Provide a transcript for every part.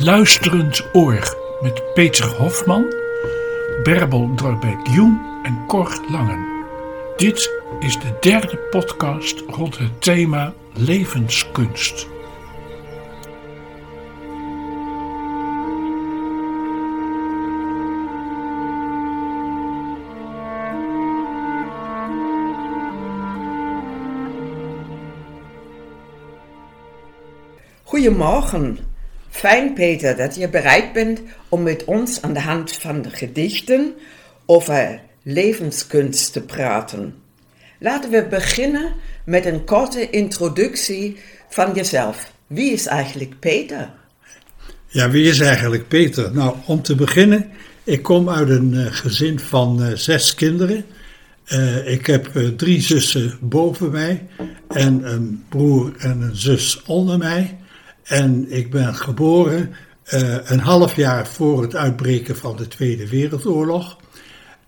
Luisterend oor met Peter Hofman, Berbel Drabek-Joen en Cor Langen. Dit is de derde podcast rond het thema levenskunst. Goedemorgen. Fijn, Peter, dat je bereid bent om met ons aan de hand van de gedichten over levenskunst te praten. Laten we beginnen met een korte introductie van jezelf. Wie is eigenlijk Peter? Ja, wie is eigenlijk Peter? Nou, om te beginnen, ik kom uit een uh, gezin van uh, zes kinderen. Uh, ik heb drie zussen boven mij en een broer en een zus onder mij. En ik ben geboren uh, een half jaar voor het uitbreken van de Tweede Wereldoorlog.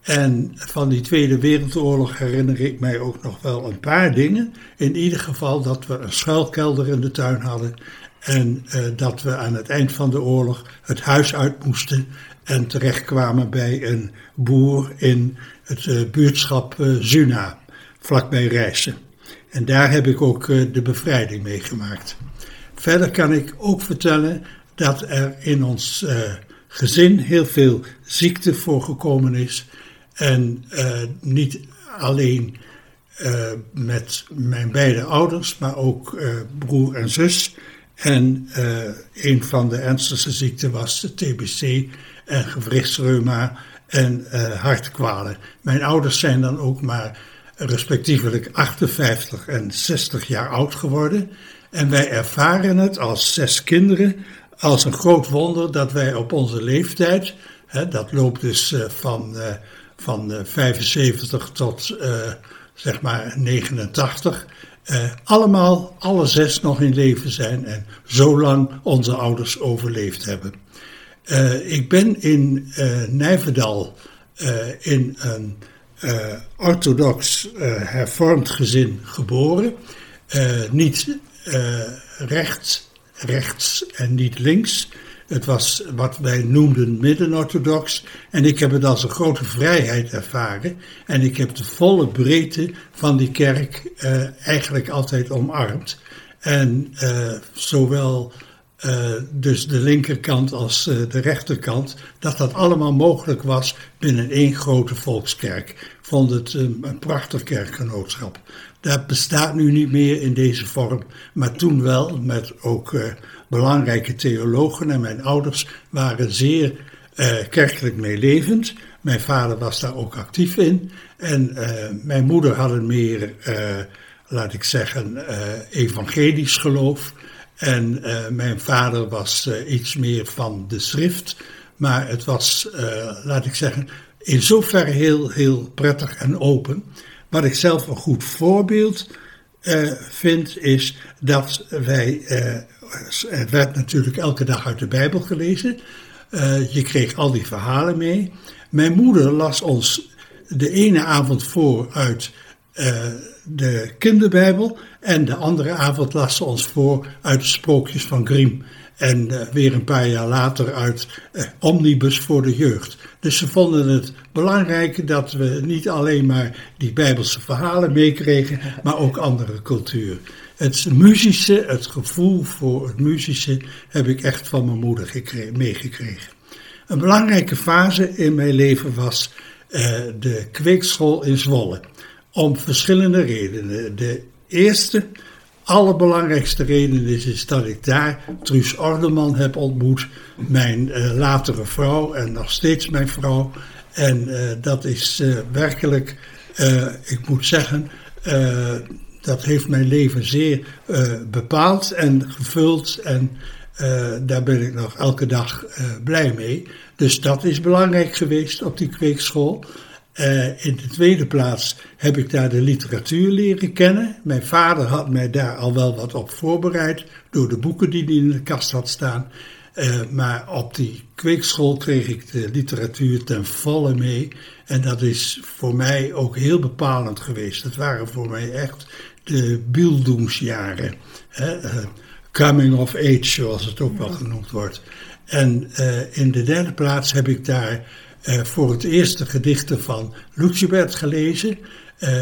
En van die Tweede Wereldoorlog herinner ik mij ook nog wel een paar dingen. In ieder geval dat we een schuilkelder in de tuin hadden. En uh, dat we aan het eind van de oorlog het huis uit moesten. En terechtkwamen bij een boer in het uh, buurtschap Zuna, vlakbij Rijssen. En daar heb ik ook de bevrijding meegemaakt. Verder kan ik ook vertellen dat er in ons uh, gezin heel veel ziekte voorgekomen is. En uh, niet alleen uh, met mijn beide ouders, maar ook broer en zus. En een van de ernstigste ziekten was de TBC en gewrichtsreuma en hartkwalen. Mijn ouders zijn dan ook maar respectievelijk 58 en 60 jaar oud geworden. En wij ervaren het als zes kinderen als een groot wonder dat wij op onze leeftijd, hè, dat loopt dus uh, van, uh, van uh, 75 tot zeg maar 89, allemaal, alle zes nog in leven zijn en zo lang onze ouders overleefd hebben. ik ben in Nijverdal in een orthodox hervormd gezin geboren. niet uh, rechts, rechts en niet links. Het was wat wij noemden midden-orthodox. En ik heb het als een grote vrijheid ervaren. En ik heb de volle breedte van die kerk uh, eigenlijk altijd omarmd. En uh, zowel dus de linkerkant als de rechterkant, dat dat allemaal mogelijk was binnen één grote volkskerk. Vond het een prachtig kerkgenootschap. Dat bestaat nu niet meer in deze vorm, maar toen wel, met ook uh, belangrijke theologen. En mijn ouders waren zeer uh, kerkelijk meelevend. Mijn vader was daar ook actief in. En uh, mijn moeder had een meer, laat ik zeggen, evangelisch geloof. En mijn vader was iets meer van de schrift. Maar het was, laat ik zeggen, in zoverre heel, heel prettig en open. Wat ik zelf een goed voorbeeld uh, vind, is dat wij. Uh, er werd natuurlijk elke dag uit de Bijbel gelezen. Uh, je kreeg al die verhalen mee. Mijn moeder las ons de ene avond voor uit de kinderbijbel. En de andere avond las ze ons voor uit de sprookjes van Grimm. En weer een paar jaar later uit Omnibus voor de jeugd. Dus ze vonden het belangrijk dat we niet alleen maar die Bijbelse verhalen meekregen, maar ook andere cultuur. Het muzische, het gevoel voor het muzische, heb ik echt van mijn moeder meegekregen. Een belangrijke fase in mijn leven was uh, de kweekschool in Zwolle. Om verschillende redenen. De eerste allerbelangrijkste reden is, is dat ik daar Truus Ordeman heb ontmoet, mijn uh, latere vrouw en nog steeds mijn vrouw. En uh, dat is uh, werkelijk, ik moet zeggen, dat heeft mijn leven zeer bepaald en gevuld. En daar ben ik nog elke dag blij mee. Dus dat is belangrijk geweest op die kweekschool. Uh, in de tweede plaats heb ik daar de literatuur leren kennen. Mijn vader had mij daar al wel wat op voorbereid door de boeken die hij in de kast had staan. Uh, maar op die kweekschool kreeg ik de literatuur ten volle mee. En dat is voor mij ook heel bepalend geweest. Dat waren voor mij echt de Bildungsjaren. Uh, coming of age, zoals het ook wel genoemd wordt. En in de derde plaats heb ik daar voor het eerst de gedichten van Lucibert gelezen,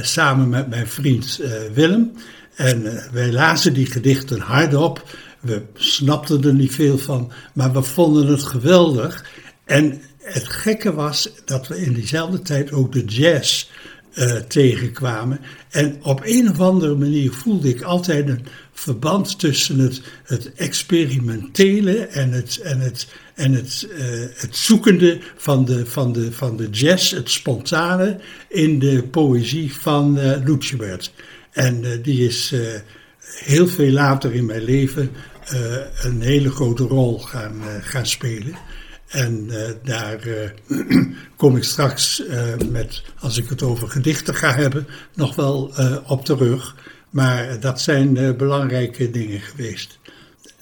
samen met mijn vriend Willem. En wij lazen die gedichten hardop. We snapten er niet veel van, maar we vonden het geweldig. En het gekke was dat we in diezelfde tijd ook de jazz tegenkwamen. En op een of andere manier voelde ik altijd een verband tussen het, het experimentele en het, en het, en het, uh, het zoekende van de, van, de, van de jazz, het spontane, in de poëzie van uh. En die is heel veel later in mijn leven een hele grote rol gaan, gaan spelen. En daar kom ik straks met, als ik het over gedichten ga hebben, nog wel op terug. Maar dat zijn belangrijke dingen geweest.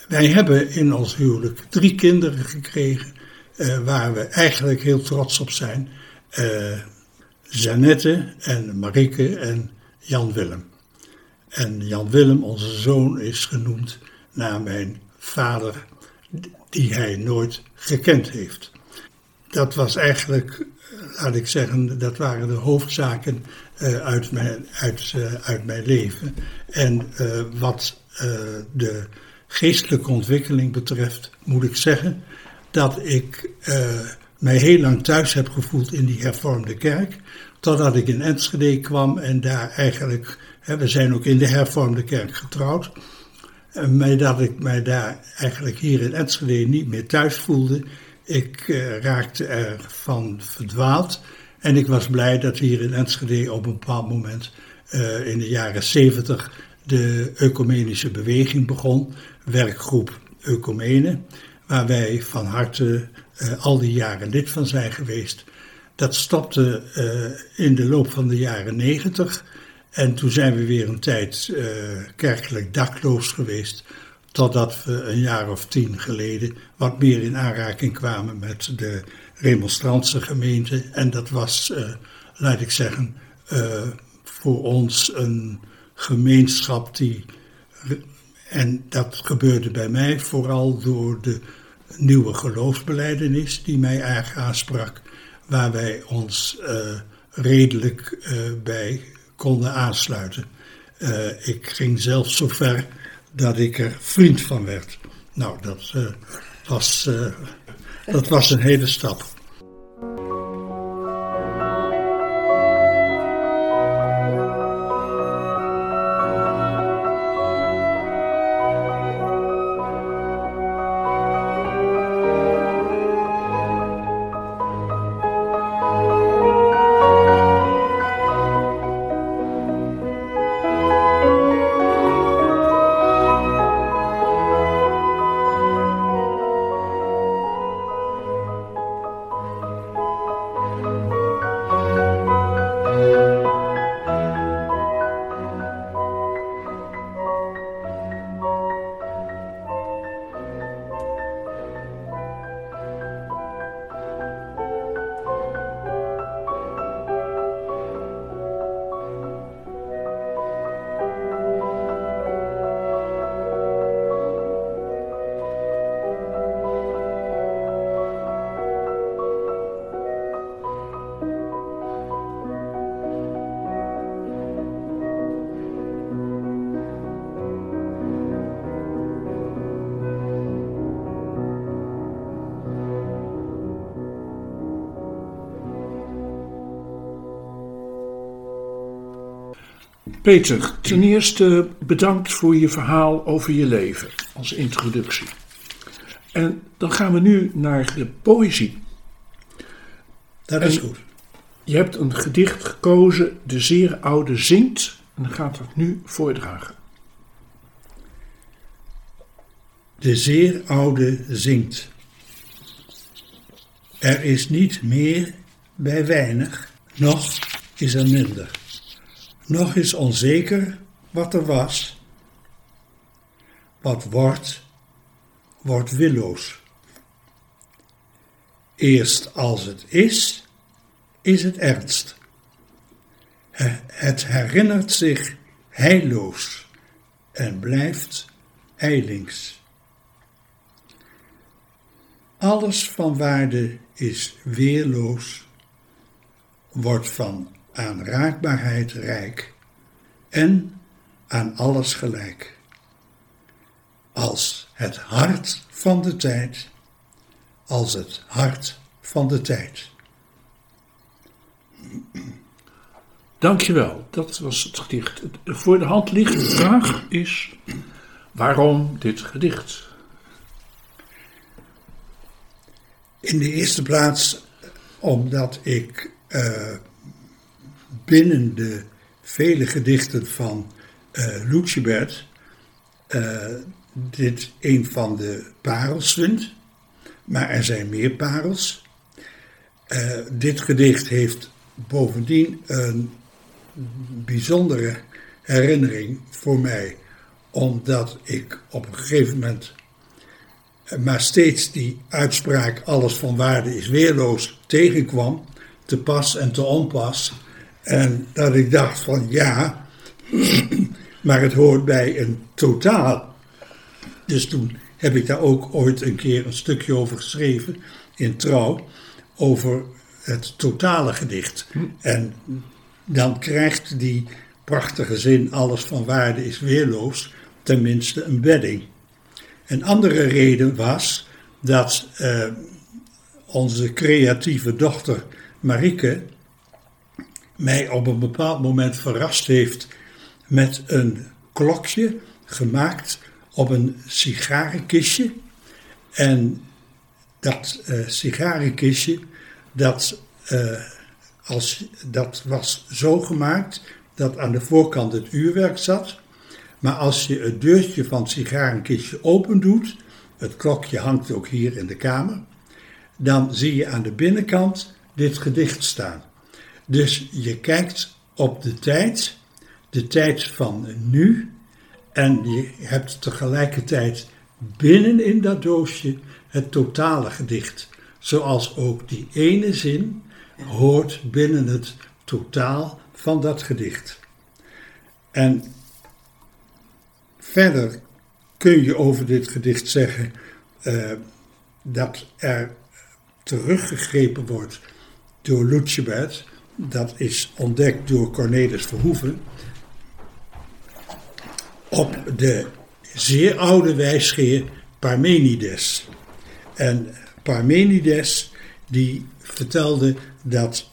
Wij hebben in ons huwelijk drie kinderen gekregen, waar we eigenlijk heel trots op zijn. Janette en Marike en Jan Willem. En Jan Willem, onze zoon, is genoemd naar mijn vader die hij nooit gekend heeft. Dat was eigenlijk, laat ik zeggen, dat waren de hoofdzaken uit, mijn, uit, uh, uit mijn leven. En uh, wat de geestelijke ontwikkeling betreft, moet ik zeggen dat ik mij heel lang thuis heb gevoeld in die hervormde kerk. Totdat ik in Enschede kwam en daar eigenlijk, hè, we zijn ook in de hervormde kerk getrouwd. Maar dat ik mij daar eigenlijk hier in Enschede niet meer thuis voelde. Ik raakte ervan verdwaald. En ik was blij dat hier in Enschede op een bepaald moment uh, in de jaren 70 de ecumenische beweging begon. Werkgroep Ecumene, waar wij van harte uh, al die jaren lid van zijn geweest. Dat stopte in de loop van de jaren 90. En toen zijn we weer een tijd kerkelijk dakloos geweest. Totdat we een jaar of tien geleden wat meer in aanraking kwamen met de remonstrantse gemeente. En dat was, uh, laat ik zeggen, uh, voor ons een gemeenschap die. En dat gebeurde bij mij vooral door de nieuwe geloofsbeleidenis die mij erg aansprak. Waar wij ons redelijk bij konden aansluiten. Ik ging zelfs zo ver dat ik er vriend van werd. Nou, dat, uh, was, uh, dat was een hele stap. Peter, ten eerste bedankt voor je verhaal over je leven als introductie. En dan gaan we nu naar de poëzie. Dat is goed. Je hebt een gedicht gekozen, De Zeer Oude Zingt, en dan gaat het nu voordragen. De Zeer Oude Zingt. Er is niet meer bij weinig, nog is er minder. Nog is onzeker wat er was. Wat wordt, wordt willoos. Eerst als het is, is het ernst. Het herinnert zich heilloos en blijft ijlings. Alles van waarde is weerloos, wordt van aanraakbaarheid rijk en aan alles gelijk. Als het hart van de tijd, als het hart van de tijd. Dankjewel, dat was het gedicht. Voor de hand liggende vraag is: waarom dit gedicht? In de eerste plaats omdat ik uh, binnen de vele gedichten van uh, Lucibert uh, dit een van de parels vind. Maar er zijn meer parels. dit gedicht heeft bovendien een bijzondere herinnering voor mij, omdat ik op een gegeven moment maar steeds die uitspraak alles van waarde is weerloos tegenkwam, te pas en te onpas. En dat ik dacht van ja, maar het hoort bij een totaal. Dus toen heb ik daar ook ooit een keer een stukje over geschreven in Trouw, over het totale gedicht. En dan krijgt die prachtige zin, alles van waarde is weerloos, tenminste een bedding. Een andere reden was dat uh, onze creatieve dochter Marike mij op een bepaald moment verrast heeft met een klokje gemaakt op een sigarenkistje. En dat uh, sigarenkistje, dat, uh, als, dat was zo gemaakt dat aan de voorkant het uurwerk zat. Maar als je het deurtje van het sigarenkistje open doet, het klokje hangt ook hier in de kamer, dan zie je aan de binnenkant dit gedicht staan. Dus je kijkt op de tijd, de tijd van nu, en je hebt tegelijkertijd binnenin dat doosje het totale gedicht. Zoals ook die ene zin hoort binnen het totaal van dat gedicht. En verder kun je over dit gedicht zeggen uh, dat er teruggegrepen wordt door Lucebert. Dat is ontdekt door Cornelis Verhoeven. Op de zeer oude wijsgeer Parmenides. En Parmenides die vertelde dat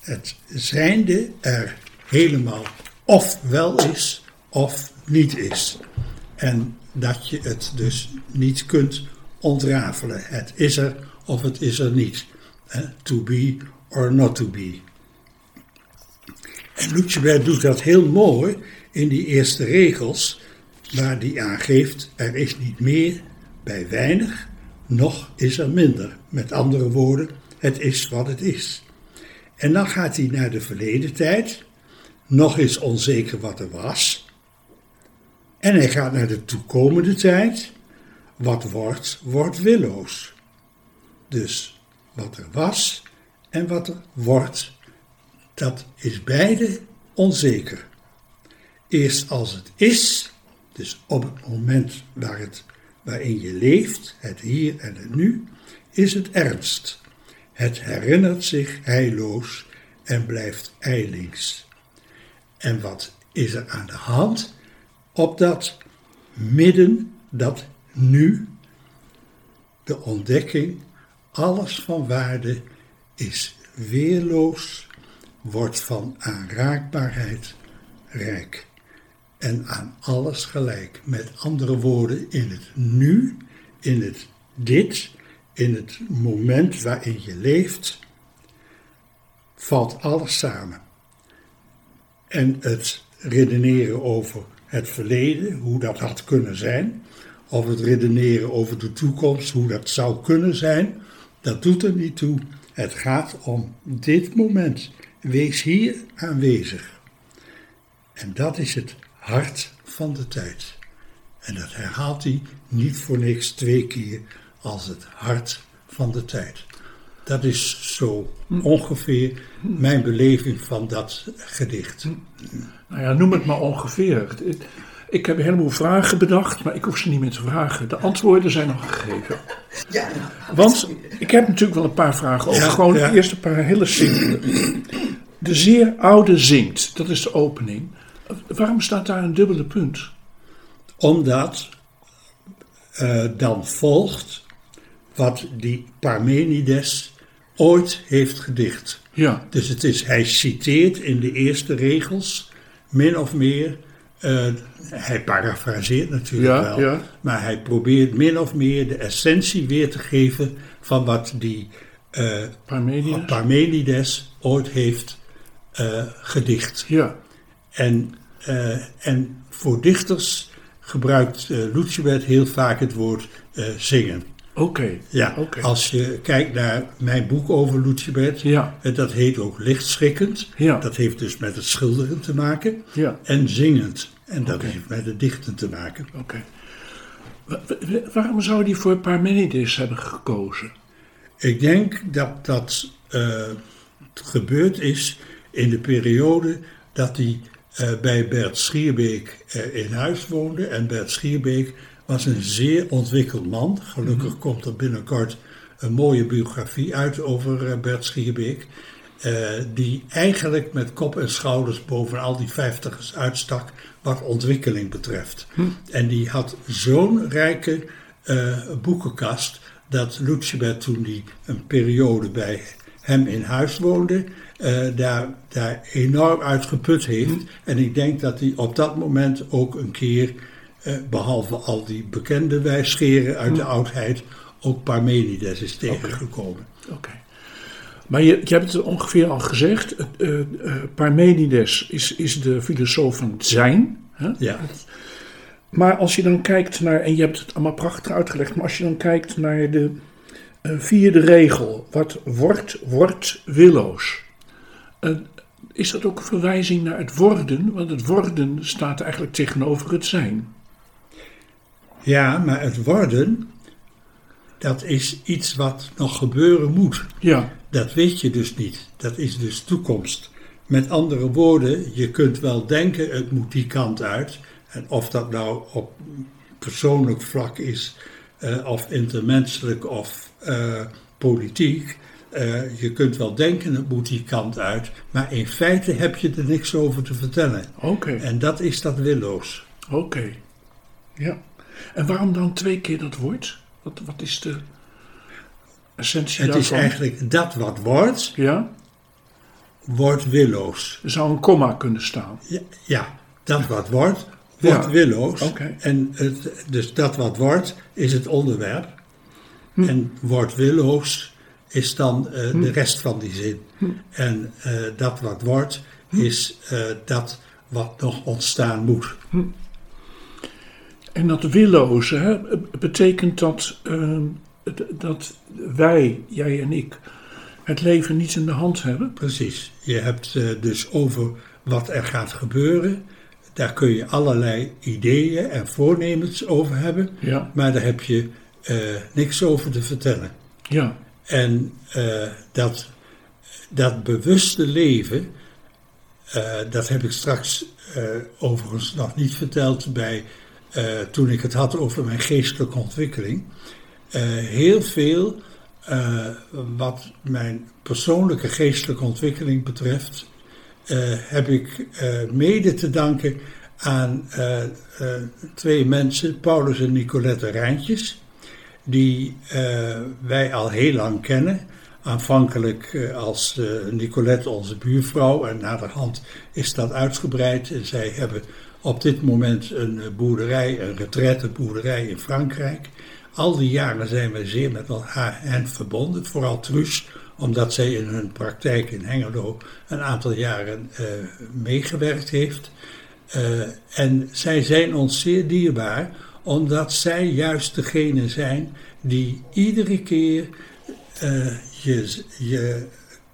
het zijnde er helemaal of wel is of niet is. En dat je het dus niet kunt ontrafelen. Het is er of het is er niet. To be or not to be. En Lucebert doet dat heel mooi in die eerste regels, waar hij aangeeft: er is niet meer bij weinig, nog is er minder. Met andere woorden, het is wat het is. En dan gaat hij naar de verleden tijd, nog is onzeker wat er was. En hij gaat naar de toekomende tijd, wat wordt, wordt willoos. Dus wat er was en wat er wordt, dat is beide onzeker. Eerst als het is, dus op het moment het, waarin je leeft, het hier en het nu, is het ernst. Het herinnert zich heilloos en blijft eilings. En wat is er aan de hand? Op dat midden, dat nu, de ontdekking, alles van waarde is weerloos, wordt van aanraakbaarheid rijk en aan alles gelijk. Met andere woorden, in het nu, in het dit, in het moment waarin je leeft, valt alles samen. En het redeneren over het verleden, hoe dat had kunnen zijn, of het redeneren over de toekomst, hoe dat zou kunnen zijn, dat doet er niet toe. Het gaat om dit moment. Wees hier aanwezig. En dat is het hart van de tijd. En dat herhaalt hij niet voor niks twee keer als het hart van de tijd. Dat is zo ongeveer mijn beleving van dat gedicht. Nou ja, noem het maar ongeveer. Ik heb een heleboel vragen bedacht, maar ik hoef ze niet meer te vragen. De antwoorden zijn al gegeven. Ja, Want ik heb natuurlijk wel een paar vragen over. Ja, Gewoon ja. eerst een paar hele simpele. De zeer oude zingt, dat is de opening. Waarom staat daar een dubbele punt? Omdat eh, dan volgt wat die Parmenides ooit heeft gedicht. Ja, Dus het is, hij citeert in de eerste regels min of meer. Eh, hij parafraseert natuurlijk Ja, wel, ja. maar hij probeert min of meer de essentie weer te geven van wat die eh, Parmenides. Parmenides ooit heeft eh, gedicht. Ja, En, en voor dichters gebruikt uh, Lucebert heel vaak het woord zingen. Oké. Ja, als je kijkt naar mijn boek over Lucebert, Ja, eh, dat heet ook lichtschrikkend. Ja. Dat heeft dus met het schilderen te maken. ja, En zingend. En dat heeft met het dichten te maken. oké. Wa- wa- Waarom zou die voor Parmenides hebben gekozen? Ik denk dat dat eh, gebeurd is in de periode dat hij eh, bij Bert Schierbeek in huis woonde. En Bert Schierbeek was een zeer ontwikkeld man. Gelukkig komt er binnenkort een mooie biografie uit over eh, Bert Schierbeek. eh, die eigenlijk met kop en schouders boven al die vijftigers uitstak wat ontwikkeling betreft. En die had zo'n rijke eh, boekenkast dat Lucebert toen die een periode bij hem in huis woonde, daar, daar enorm uit geput heeft. En ik denk dat hij op dat moment ook een keer, behalve al die bekende wijsgeren uit de oudheid, ook Parmenides is tegengekomen. Oké. Maar je, je hebt het ongeveer al gezegd. eh, eh, Parmenides is, is de filosoof van het zijn. Hè? Ja, Maar als je dan kijkt naar, en je hebt het allemaal prachtig uitgelegd, maar als je dan kijkt naar de eh, vierde regel, wat wordt, wordt willoos. Eh, is dat ook een verwijzing naar het worden? Want het worden staat eigenlijk tegenover het zijn. Ja, maar het worden, dat is iets wat nog gebeuren moet. Ja, Dat weet je dus niet. Dat is dus toekomst. Met andere woorden, je kunt wel denken het moet die kant uit. En of dat nou op persoonlijk vlak is, eh, of intermenselijk of eh, politiek. eh, je kunt wel denken het moet die kant uit. Maar in feite heb je er niks over te vertellen. oké, En dat is dat willoos. oké. Ja. En waarom dan twee keer dat woord? Wat, wat is de essentie Het is eigenlijk dat wat wordt, Ja, wordt willoos. er zou een komma kunnen staan. Ja, ja, dat wat wordt, wordt Ja, willoos. oké. En het, dus dat wat wordt, is het onderwerp. Hm. En wordt willoos is dan eh, de rest van die zin. Hm. En eh, dat wat wordt, is eh, dat wat nog ontstaan moet. En dat willoze, hè, betekent dat, ehm, dat wij, jij en ik, het leven niet in de hand hebben? Precies. Je hebt eh, dus over wat er gaat gebeuren. Daar kun je allerlei ideeën en voornemens over hebben. Ja, Maar daar heb je eh, niks over te vertellen. ja, En eh, dat, dat bewuste leven, dat heb ik straks overigens nog niet verteld bij, eh, toen ik het had over mijn geestelijke ontwikkeling. Eh, heel veel eh, wat mijn persoonlijke geestelijke ontwikkeling betreft, heb ik mede te danken aan twee mensen, Paulus en Nicolette Rijntjes die wij al heel lang kennen. Aanvankelijk eh, als eh, Nicolette onze buurvrouw en naderhand is dat uitgebreid. En zij hebben op dit moment een eh, boerderij, een retraiteboerderij in Frankrijk. Al die jaren zijn wij zeer met hen verbonden, vooral Truus, omdat zij in hun praktijk in Hengelo een aantal jaren meegewerkt heeft. En zij zijn ons zeer dierbaar, omdat zij juist degene zijn die iedere keer je, je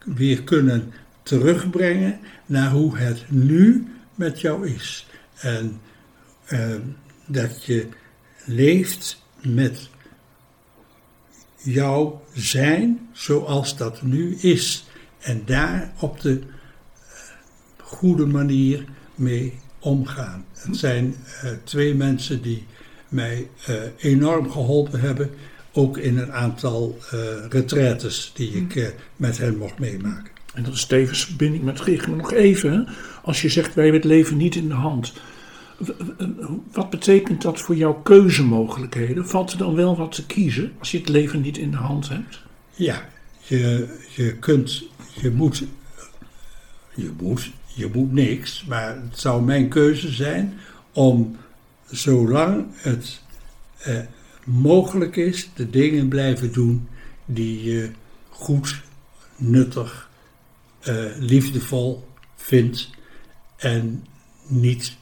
weer kunnen terugbrengen naar hoe het nu met jou is. En eh, dat je leeft met jouw zijn zoals dat nu is. En daar op de goede manier mee omgaan. Het zijn eh, twee mensen die mij eh, enorm geholpen hebben. Ook in een aantal uh, retraites die ik met hen mocht meemaken. En dat is tevens verbinding met Griek. Maar nog even, als je zegt wij hebben het leven niet in de hand. Wat betekent dat voor jouw keuzemogelijkheden? Valt er dan wel wat te kiezen als je het leven niet in de hand hebt? Ja, je, je kunt, je moet, je moet, je moet niks, maar het zou mijn keuze zijn om zolang het eh, mogelijk is, de dingen blijven doen die je goed, nuttig, eh, liefdevol vindt en niet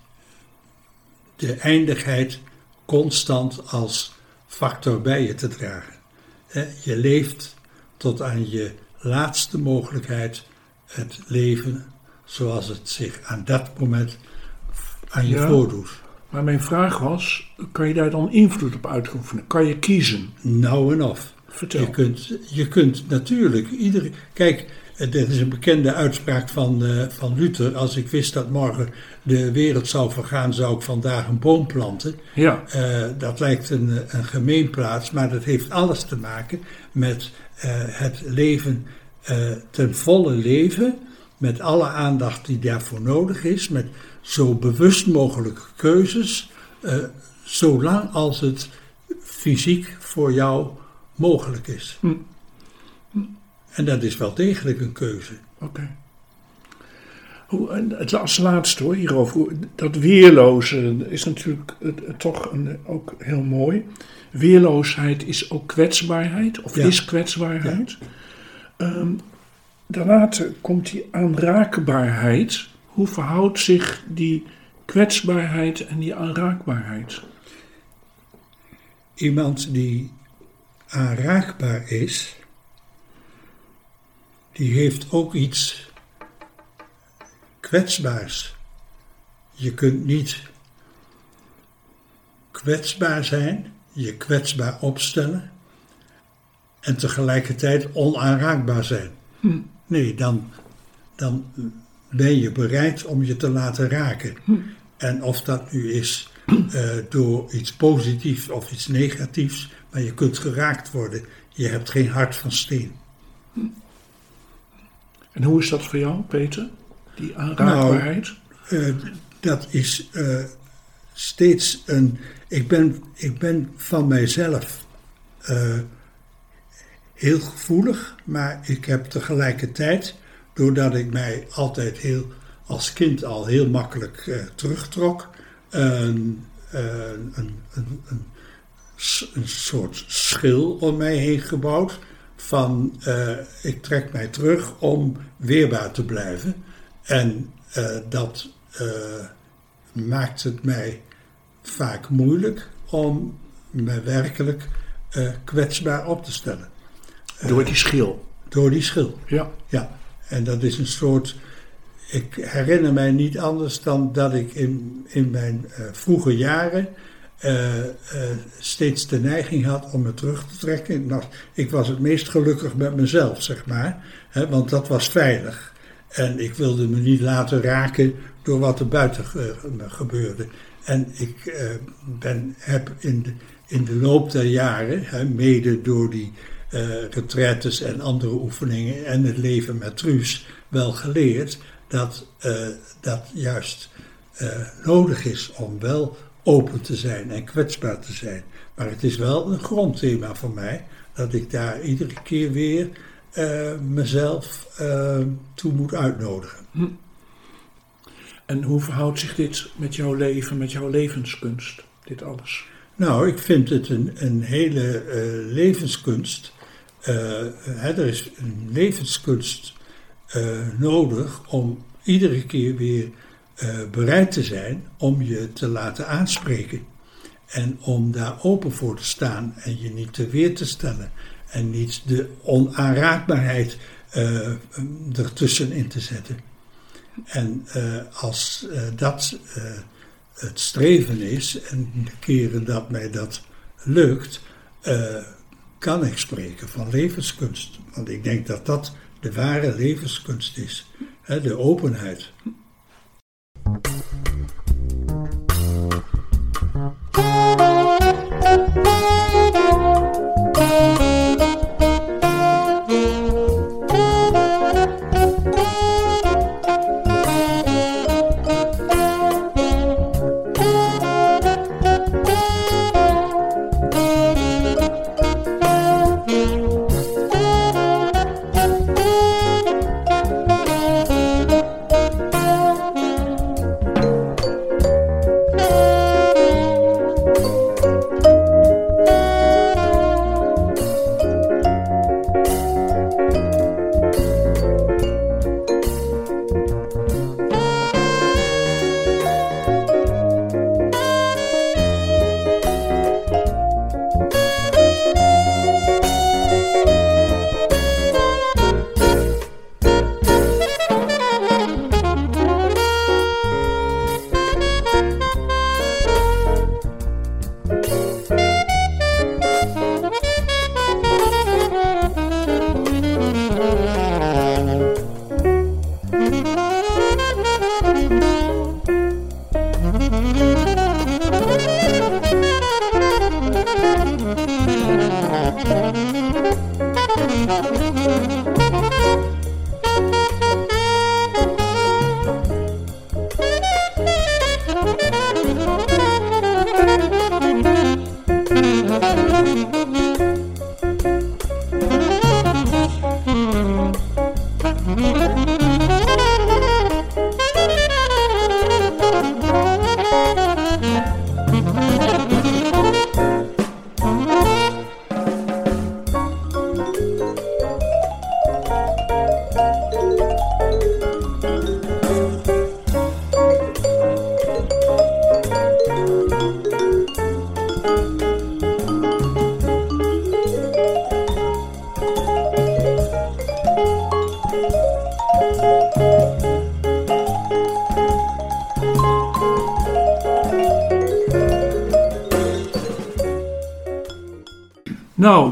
de eindigheid constant als factor bij je te dragen. Je leeft tot aan je laatste mogelijkheid het leven zoals het zich aan dat moment aan je voordoet. Maar mijn vraag was, kan je daar dan invloed op uitoefenen? Kan je kiezen? Nou en of. Vertel. Je kunt, je kunt natuurlijk iedere. Kijk, er is een bekende uitspraak van, uh, van Luther. Als ik wist dat morgen de wereld zou vergaan, zou ik vandaag een boom planten. Ja. Uh, dat lijkt een, een gemeenplaats, maar dat heeft alles te maken met uh, het leven ten volle leven. Met alle aandacht die daarvoor nodig is. Met zo bewust mogelijke keuzes. zolang als het fysiek voor jou mogelijk is. Hm. En dat is wel degelijk een keuze. Oké. Het als laatste hoor hierover. Dat weerloze is natuurlijk toch een, ook heel mooi. Weerloosheid is ook kwetsbaarheid, of is kwetsbaarheid. Ja. Um, daarna komt die aanraakbaarheid. Hoe verhoudt zich die kwetsbaarheid en die aanraakbaarheid? Iemand die aanraakbaar is, die heeft ook iets kwetsbaars. Je kunt niet kwetsbaar zijn, je kwetsbaar opstellen en tegelijkertijd onaanraakbaar zijn. Hm. Nee, dan, dan ben je bereid om je te laten raken. Hm. En of dat nu is uh, door iets positiefs of iets negatiefs, maar je kunt geraakt worden. Je hebt geen hart van steen. Hm. En hoe is dat voor jou, Peter? Die aanraakbaarheid? Nou, uh, dat is uh, steeds een. Ik ben, ik ben van mijzelf uh, heel gevoelig, maar ik heb tegelijkertijd, doordat ik mij altijd heel als kind al heel makkelijk terugtrok, een, een, een, een, een soort schil om mij heen gebouwd van uh, ik trek mij terug om weerbaar te blijven. En uh, dat maakt het mij vaak moeilijk om me werkelijk kwetsbaar op te stellen. Door die schil. Door die schil. Ja. Ja. En dat is een soort. Ik herinner mij niet anders dan dat ik in, in mijn vroege jaren uh, uh, steeds de neiging had om me terug te trekken. Ik, ik was het meest gelukkig met mezelf, zeg maar. Hè, want dat was veilig. En ik wilde me niet laten raken door wat er buiten gebeurde. En ik uh, ben, heb in de, in de loop der jaren, hè, mede door die retraites en andere oefeningen en het leven met Truus, wel geleerd dat dat juist nodig is om wel open te zijn en kwetsbaar te zijn. Maar het is wel een grondthema voor mij dat ik daar iedere keer weer uh, mezelf uh, toe moet uitnodigen. Hm. En hoe verhoudt zich dit met jouw leven, met jouw levenskunst, dit alles? Nou, ik vind het een, een hele uh, levenskunst. Hè, er is een levenskunst nodig om iedere keer weer uh, bereid te zijn om je te laten aanspreken. En om daar open voor te staan en je niet te weer te stellen. En niet de onaanraakbaarheid uh, ertussenin te zetten. En als dat het streven is, en de keren dat mij dat lukt, kan ik spreken van levenskunst. Want ik denk dat dat de ware levenskunst is. Hè, de openheid.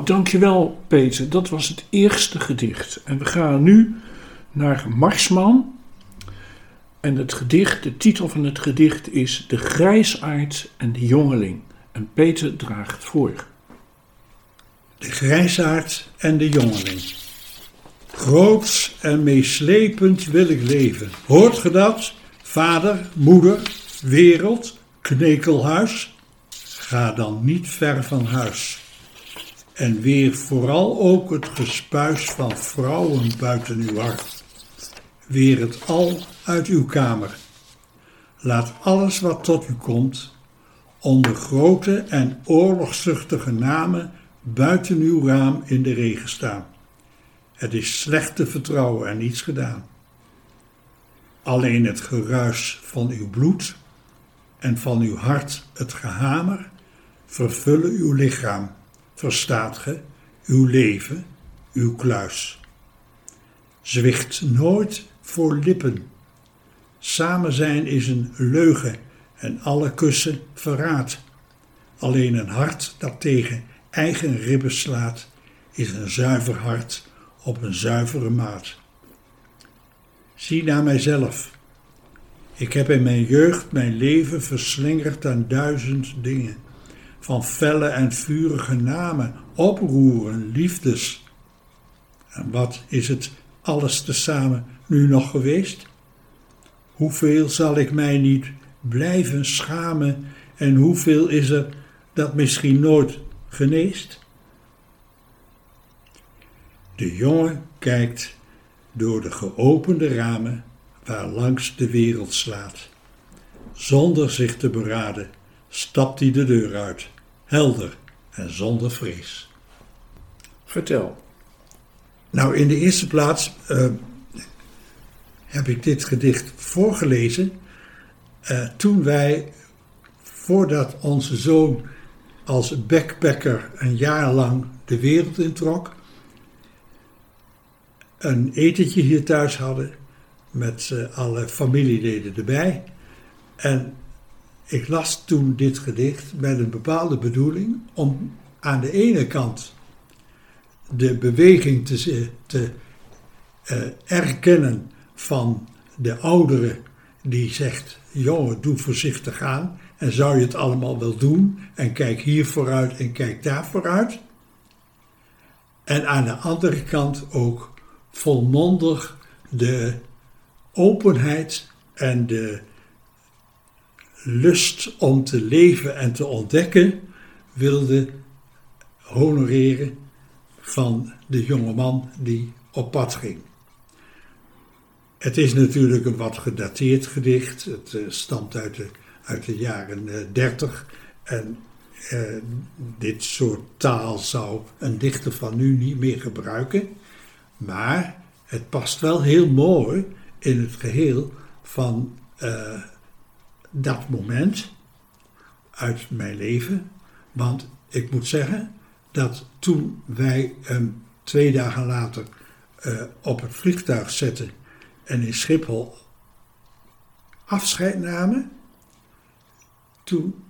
Dankjewel Peter. Dat was het eerste gedicht. En we gaan nu naar Marsman. En het gedicht, de titel van het gedicht is De grijsaard en de jongeling. En Peter draagt voor. De grijsaard en de jongeling. Groots en meeslepend wil ik leven. Hoort ge dat? Vader, moeder, wereld, knekelhuis? Ga dan niet ver van huis. En weer vooral ook het gespuis van vrouwen buiten uw hart. Weer het al uit uw kamer. Laat alles wat tot u komt, onder grote en oorlogzuchtige namen buiten uw raam in de regen staan. Het is slecht te vertrouwen en niets gedaan. Alleen het geruis van uw bloed en van uw hart het gehamer vervullen uw lichaam, verstaat ge, uw leven, uw kluis. Zwicht nooit voor lippen. Samen zijn is een leugen en alle kussen verraad. Alleen een hart dat tegen eigen ribben slaat, is een zuiver hart op een zuivere maat. Zie naar mijzelf. Ik heb in mijn jeugd mijn leven verslingerd aan duizend dingen. Van felle en vurige namen, oproeren, liefdes. En wat is het alles tezamen nu nog geweest? Hoeveel zal ik mij niet blijven schamen en hoeveel is er dat misschien nooit geneest? De jongen kijkt door de geopende ramen waar langs de wereld slaat. Zonder zich te beraden stapt hij de deur uit, helder en zonder vrees. Vertel. Nou, in de eerste plaats uh, heb ik dit gedicht voorgelezen uh, toen wij, voordat onze zoon als backpacker een jaar lang de wereld introk, een etentje hier thuis hadden met uh, alle familieleden erbij. En ik las toen dit gedicht met een bepaalde bedoeling om aan de ene kant de beweging te, te uh, erkennen van de oudere die zegt: jongen, doe voorzichtig aan en zou je het allemaal wel doen en kijk hier vooruit en kijk daar vooruit. En aan de andere kant ook volmondig de openheid en de lust om te leven en te ontdekken wilde honoreren van de jonge man die op pad ging. Het is natuurlijk een wat gedateerd gedicht. Het uh, stamt uit de, uit de jaren uh, 30. En uh, dit soort taal zou een dichter van nu niet meer gebruiken. Maar het past wel heel mooi in het geheel van dat moment uit mijn leven. Want ik moet zeggen dat toen wij hem twee dagen later uh, op het vliegtuig zetten en in Schiphol afscheid namen, toen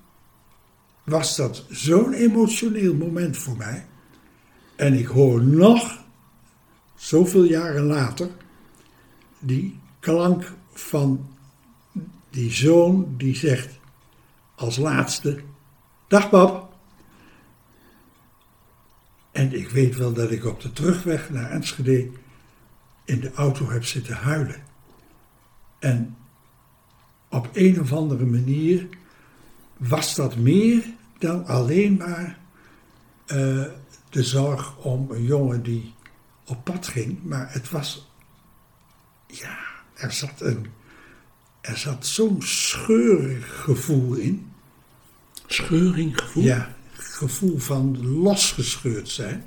was dat zo'n emotioneel moment voor mij. En ik hoor nog zoveel jaren later, die klank van die zoon die zegt als laatste: Dag pap. En ik weet wel dat ik op de terugweg naar Enschede in de auto heb zitten huilen. En op een of andere manier was dat meer dan alleen maar uh, de zorg om een jongen die op pad ging, maar het was, ja, er zat een, er zat zo'n scheurig gevoel in. Scheuring gevoel? Ja, gevoel van losgescheurd zijn.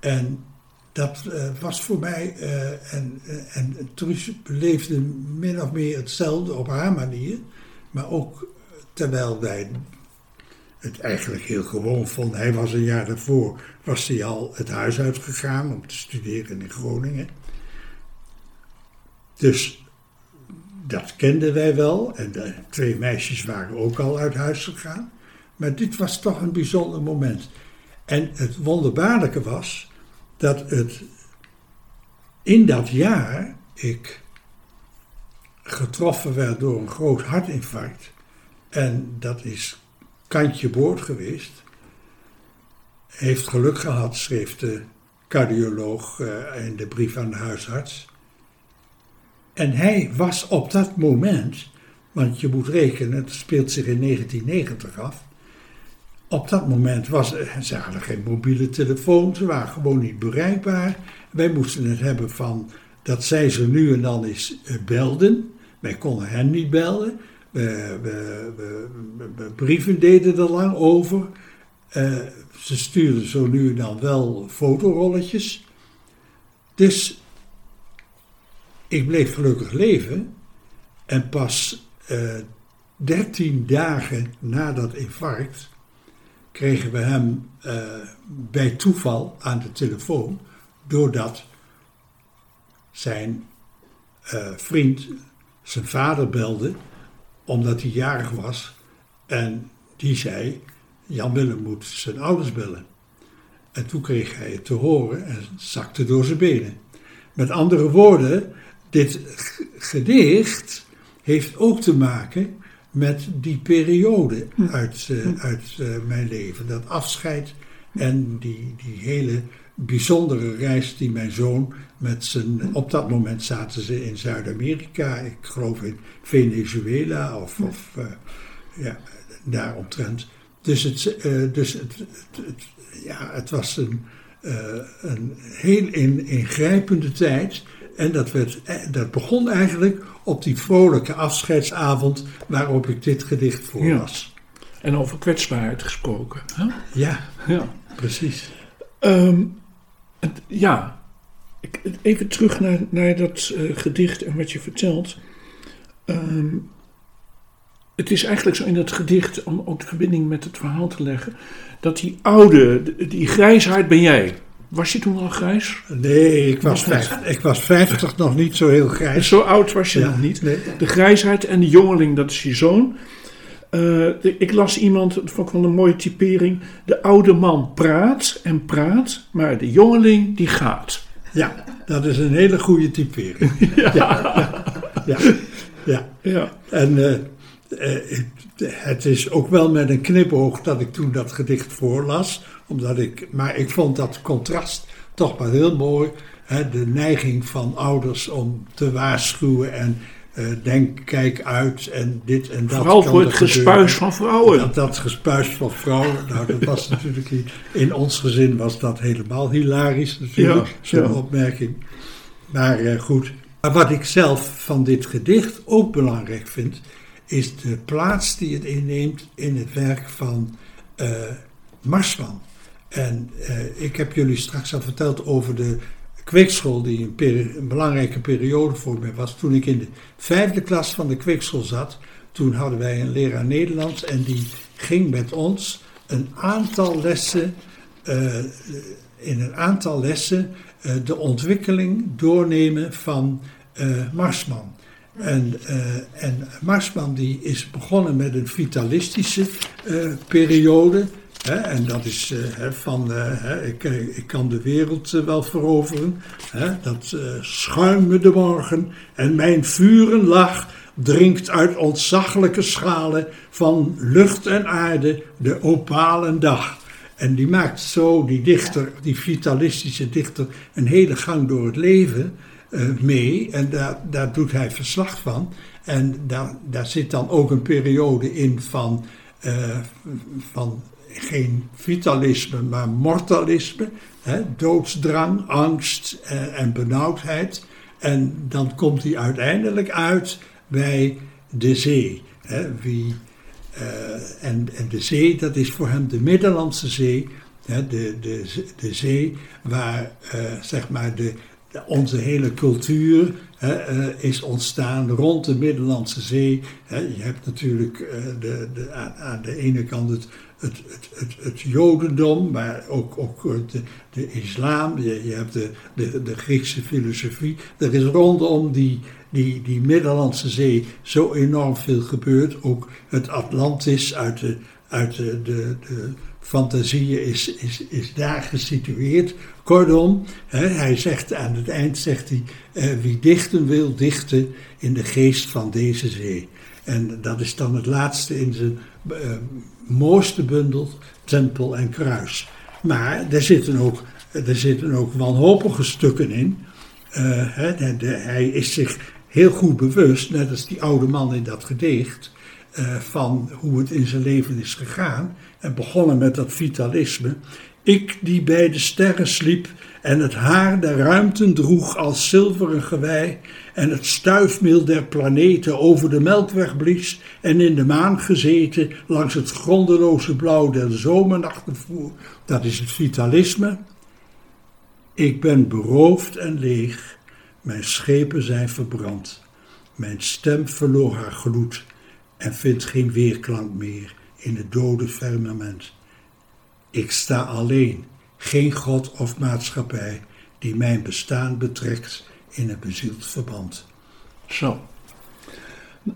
En dat uh, was voor mij, uh, en, uh, en Truus beleefde min of meer hetzelfde op haar manier, maar ook terwijl wij het eigenlijk heel gewoon vond. Hij was een jaar daarvoor was hij al het huis uitgegaan om te studeren in Groningen. Dus dat kenden wij wel. En de twee meisjes waren ook al uit huis gegaan. Maar dit was toch een bijzonder moment. En het wonderbaarlijke was dat het in dat jaar ik getroffen werd door een groot hartinfarct. En dat is kantje boord geweest. Heeft geluk gehad, schreef de cardioloog uh, in de brief aan de huisarts. En hij was op dat moment, want je moet rekenen, het speelt zich in 1990 af. Op dat moment was, ze hadden geen mobiele telefoon, ze waren gewoon niet bereikbaar. Wij moesten het hebben van dat zij ze nu en dan eens eh, belden. Wij konden hen niet bellen. We, we, we, brieven deden er lang over. Uh, ze stuurden zo nu en dan wel fotorolletjes. Dus ik bleef gelukkig leven. En pas uh, eh, 13 dagen na dat infarct kregen we hem uh, bij toeval aan de telefoon. Doordat zijn uh, vriend zijn vader belde, omdat hij jarig was. En die zei: Jan Willem moet zijn ouders bellen. En toen kreeg hij het te horen en zakte door zijn benen. Met andere woorden, dit gedicht heeft ook te maken met die periode hm. uit, uh, uit uh, mijn leven. Dat afscheid en die, die hele bijzondere reis die mijn zoon met zijn. Op dat moment zaten ze in Zuid-Amerika, ik geloof in Venezuela of, of uh, ja, daaromtrent. Dus, het, dus het, het, ja, het was een, een heel in, ingrijpende tijd. En dat, werd, dat begon eigenlijk op die vrolijke afscheidsavond waarop ik dit gedicht voorlas. Ja. En over kwetsbaarheid gesproken. Hè? Ja, ja, precies. Um, ja, even terug naar, naar dat uh, gedicht en wat je vertelt. Um, het is eigenlijk zo in dat gedicht, om ook de verbinding met het verhaal te leggen, dat die oude, die grijsheid ben jij. Was je toen al grijs? Nee, ik was, vijf, ik was 50 nog niet zo heel grijs. Zo oud was je nog niet. Nee. De grijsheid en de jongeling, dat is je zoon. Uh, ik las iemand, dat vond ik wel een mooie typering. De oude man praat en praat, maar de jongeling die gaat. Ja, dat is een hele goede typering. ja. Ja, ja, ja. ja. En uh, uh, het is ook wel met een knipoog dat ik toen dat gedicht voorlas. Omdat ik, maar ik vond dat contrast toch wel heel mooi. Hè, de neiging van ouders om te waarschuwen en uh, denk, kijk uit en dit en dat. Vooral voor het gespuis van vrouwen. Dat, dat gespuis van vrouwen, nou dat was natuurlijk, in ons gezin was dat helemaal hilarisch natuurlijk, zo'n opmerking. Maar uh, goed, maar wat ik zelf van dit gedicht ook belangrijk vind, is de plaats die het inneemt in het werk van uh, Marsman. En ik heb jullie straks al verteld over de kweekschool, die een, belangrijke periode voor mij was. Toen ik in de vijfde klas van de kweekschool zat, toen hadden wij een leraar Nederlands en die ging met ons een aantal lessen, uh, in een aantal lessen uh, de ontwikkeling doornemen van uh, Marsman. En, en Marsman die is begonnen met een vitalistische periode en dat is uh, van, uh, ik, eh, ik kan de wereld wel veroveren. dat schuim de morgen en mijn vuren lach drinkt uit ontzaglijke schalen van lucht en aarde de opalen dag. En die maakt zo, die dichter, die vitalistische dichter, een hele gang door het leven mee. En daar, daar doet hij verslag van. En daar, daar zit dan ook een periode in van, van geen vitalisme, maar mortalisme. Hè, doodsdrang, angst eh, en benauwdheid. En dan komt hij uiteindelijk uit bij de zee. Hè, wie, uh, en, de zee, dat is voor hem de Middellandse Zee. Hè, de, de, de zee waar uh, zeg maar de, onze hele cultuur uh, is ontstaan rond de Middellandse Zee. Je hebt natuurlijk uh, de, de, aan, aan, de ene kant het het, het, het, Jodendom, maar ook, ook de, de islam, je, je hebt de, de, de Griekse filosofie. Er is rondom die, die, die Middellandse Zee zo enorm veel gebeurd. Ook het Atlantis uit de, uit de, de, de fantasie is, is, is daar gesitueerd. Kortom, hè, hij zegt aan het eind, zegt hij, eh, wie dichten wil, dichten in de geest van deze zee. En dat is dan het laatste in zijn eh, mooiste bundel, Tempel en Kruis. Maar er zitten ook, er zitten ook wanhopige stukken in. Eh, de- hij is zich heel goed bewust, net als die oude man in dat gedicht, eh, van hoe het in zijn leven is gegaan. En begonnen met dat vitalisme. Ik die bij de sterren sliep en het haar der ruimten droeg als zilveren gewei en het stuifmeel der planeten over de melkweg blies en in de maan gezeten langs het grondeloze blauw der zomernachten voer. Dat is het vitalisme. Ik ben beroofd en leeg, mijn schepen zijn verbrand. Mijn stem verloor haar gloed en vindt geen weerklank meer in het dode firmament. Ik sta alleen, geen God of maatschappij die mijn bestaan betrekt in een bezield verband. Zo.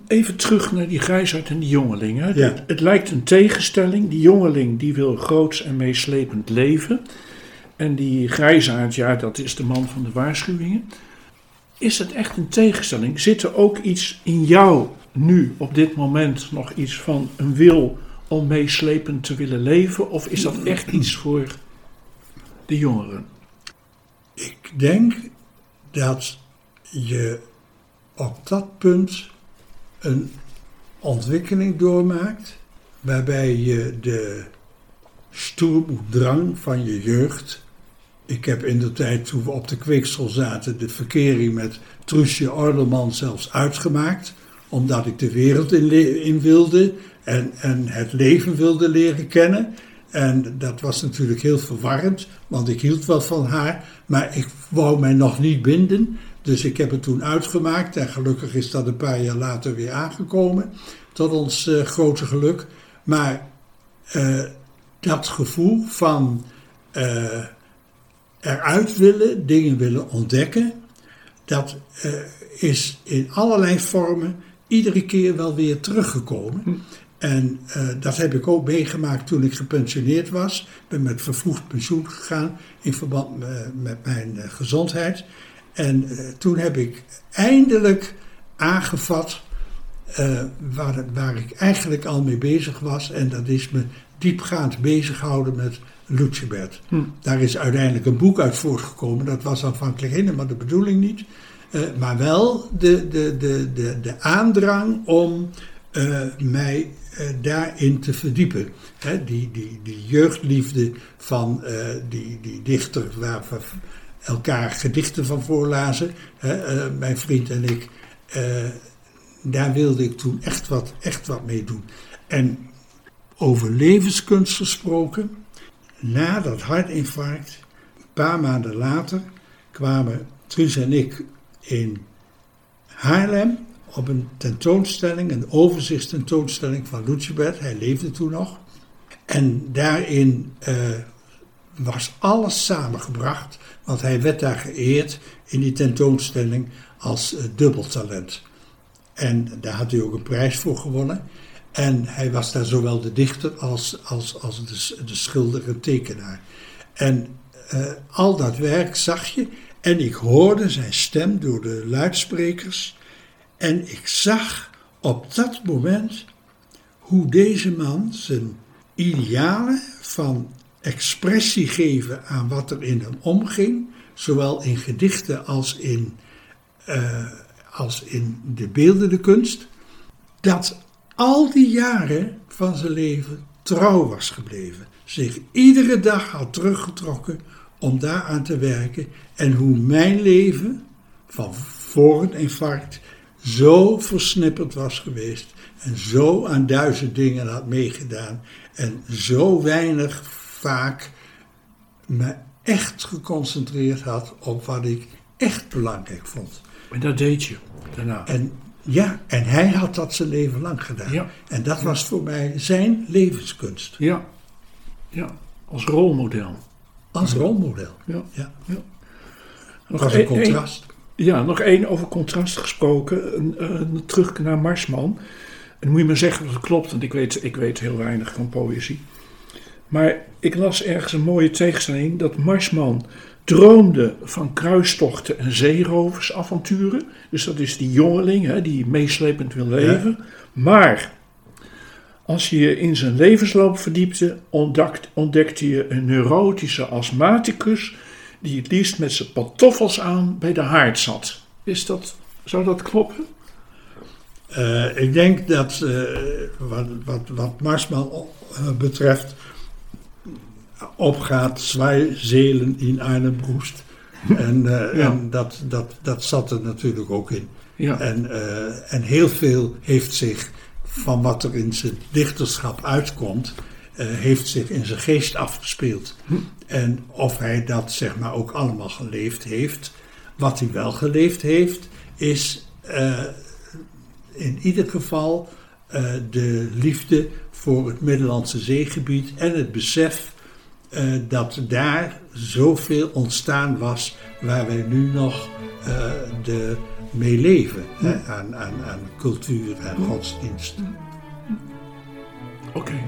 Even terug naar die grijsaard en die jongeling. Hè. Ja. Het, het lijkt een tegenstelling. Die jongeling die wil groots en meeslepend leven. En die grijsaard, ja, dat is de man van de waarschuwingen. Is het echt een tegenstelling? Zit er ook iets in jou nu, op dit moment, nog iets van een wil om meeslepend te willen leven? Of is dat echt iets voor de jongeren? Ik denk dat je op dat punt een ontwikkeling doormaakt waarbij je de stoermoeddrang van je jeugd. Ik heb in de tijd toen we op de kweeksel zaten de verkering met Truusje Ordelman zelfs uitgemaakt. Omdat ik de wereld in, in wilde en, en het leven wilde leren kennen. En dat was natuurlijk heel verwarrend, want ik hield wel van haar, maar ik wou mij nog niet binden. Dus ik heb het toen uitgemaakt en gelukkig is dat een paar jaar later weer aangekomen, tot ons eh, grote geluk. Maar eh, dat gevoel van eh, eruit willen, dingen willen ontdekken, dat is in allerlei vormen iedere keer wel weer teruggekomen. En eh, dat heb ik ook meegemaakt toen ik gepensioneerd was. Ik ben met vervroegd pensioen gegaan in verband met mijn eh, gezondheid. En eh, toen heb ik eindelijk aangevat waar, waar ik eigenlijk al mee bezig was. En dat is me diepgaand bezighouden met Lucebert. Hm. Daar is uiteindelijk een boek uit voortgekomen. Dat was aanvankelijk helemaal de bedoeling niet. Maar wel de, de, de, de, de aandrang om eh, mij eh, daarin te verdiepen. Die, die, jeugdliefde van eh, die, die dichter waar we elkaar gedichten van voorlazen. Mijn vriend en ik. daar wilde ik toen echt wat, echt wat mee doen. En over levenskunst gesproken. Na dat hartinfarct, een paar maanden later, kwamen Truus en ik in Haarlem op een tentoonstelling, een overzichtstentoonstelling van Lucebert. Hij leefde toen nog. En daarin eh, was alles samengebracht, want hij werd daar geëerd in die tentoonstelling als eh, dubbeltalent. En daar had hij ook een prijs voor gewonnen. En hij was daar zowel de dichter als, als, als de, de schilder en tekenaar. En eh, al dat werk zag je. En ik hoorde zijn stem door de luidsprekers. En ik zag op dat moment hoe deze man zijn idealen van expressie geven aan wat er in hem omging, zowel in gedichten als in, eh, als in de beeldende kunst, dat al die jaren van zijn leven trouw was gebleven. Zich iedere dag had teruggetrokken om daaraan te werken. En hoe mijn leven van voor een infarct zo versnipperd was geweest. En zo aan duizend dingen had meegedaan. En zo weinig vaak me echt geconcentreerd had op wat ik echt belangrijk vond. En dat deed je daarna. En ja, en hij had dat zijn leven lang gedaan. Ja. En dat was voor mij zijn levenskunst. Ja, ja. als rolmodel. Als rolmodel. Ja. Ja. Ja. Dat was een contrast. Ja, nog één over contrast gesproken. Een, een- terug naar Marsman. En dan moet je maar zeggen dat het klopt, want ik weet, ik weet heel weinig van poëzie. Maar ik las ergens een mooie tegenstelling dat Marsman droomde van kruistochten en zeeroversavonturen. Dus dat is die jongeling hè, die meeslepend wil leven. Maar als je je in zijn levensloop verdiepte, ontdekt, ontdekte je een neurotische astmaticus die het liefst met zijn pantoffels aan bij de haard zat. Is dat, zou dat kloppen? Uh, ik denk dat uh, wat, wat, wat Marsman uh, betreft opgaat zwei zelen in een broest. En, ja. en dat, dat, dat zat er natuurlijk ook in. Ja. En, en heel veel heeft zich van wat er in zijn dichterschap uitkomt, heeft zich in zijn geest afgespeeld. Hm. En of hij dat zeg maar ook allemaal geleefd heeft. Wat hij wel geleefd heeft, is in ieder geval uh, de liefde voor het Middellandse zeegebied en het besef uh, dat daar zoveel ontstaan was waar wij nu nog uh, de mee leven hè, aan, aan, aan cultuur en godsdienst. Oké. Okay.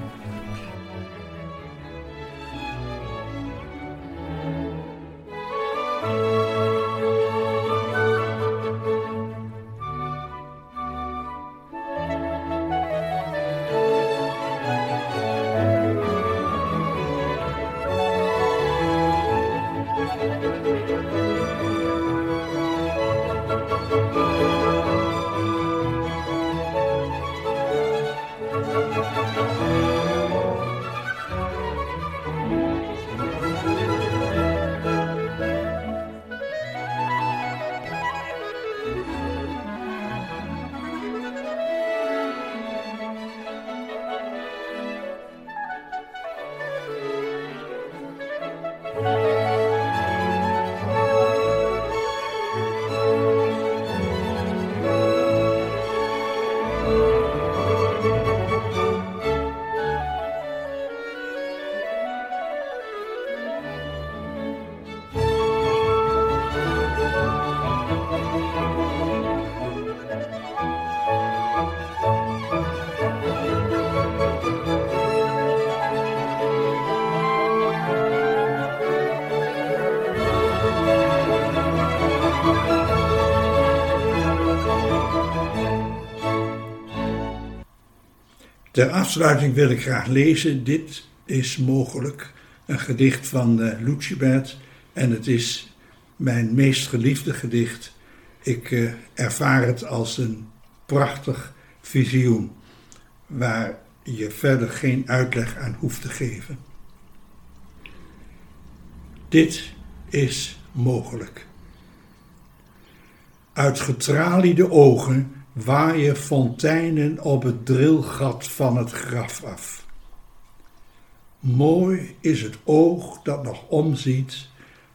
Ter afsluiting wil ik graag lezen. Dit is mogelijk een gedicht van uh, en het is mijn meest geliefde gedicht. Ik uh, ervaar het als een prachtig visioen waar je verder geen uitleg aan hoeft te geven. Dit is mogelijk. Uit getraliede ogen waaien fonteinen op het drilgat van het graf af. Mooi is het oog dat nog omziet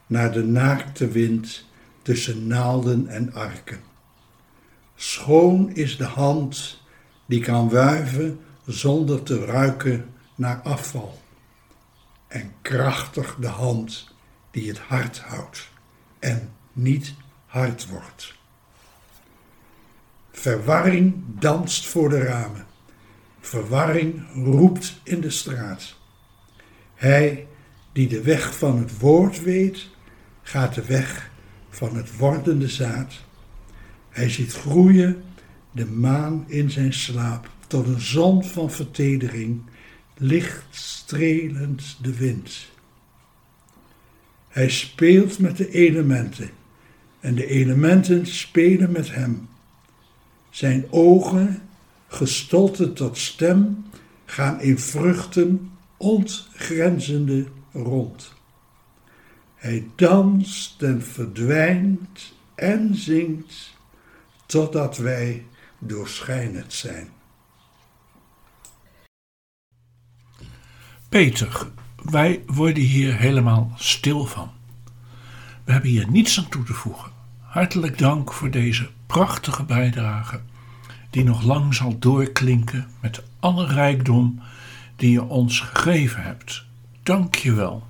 naar de naakte wind tussen naalden en arken. Schoon is de hand die kan wuiven zonder te ruiken naar afval. En krachtig de hand die het hart houdt en niet hard wordt. Verwarring danst voor de ramen. Verwarring roept in de straat. Hij die de weg van het woord weet, gaat de weg van het wordende zaad. Hij ziet groeien de maan in zijn slaap tot een zon van vertedering, licht strelend de wind. Hij speelt met de elementen en de elementen spelen met hem. Zijn ogen, gestolten tot stem, gaan in vruchten ontgrenzende rond. Hij danst en verdwijnt en zingt totdat wij doorschijnend zijn. Peter, wij worden hier helemaal stil van. We hebben hier niets aan toe te voegen. Hartelijk dank voor deze prachtige bijdrage die nog lang zal doorklinken met alle rijkdom die je ons gegeven hebt. Dank je wel.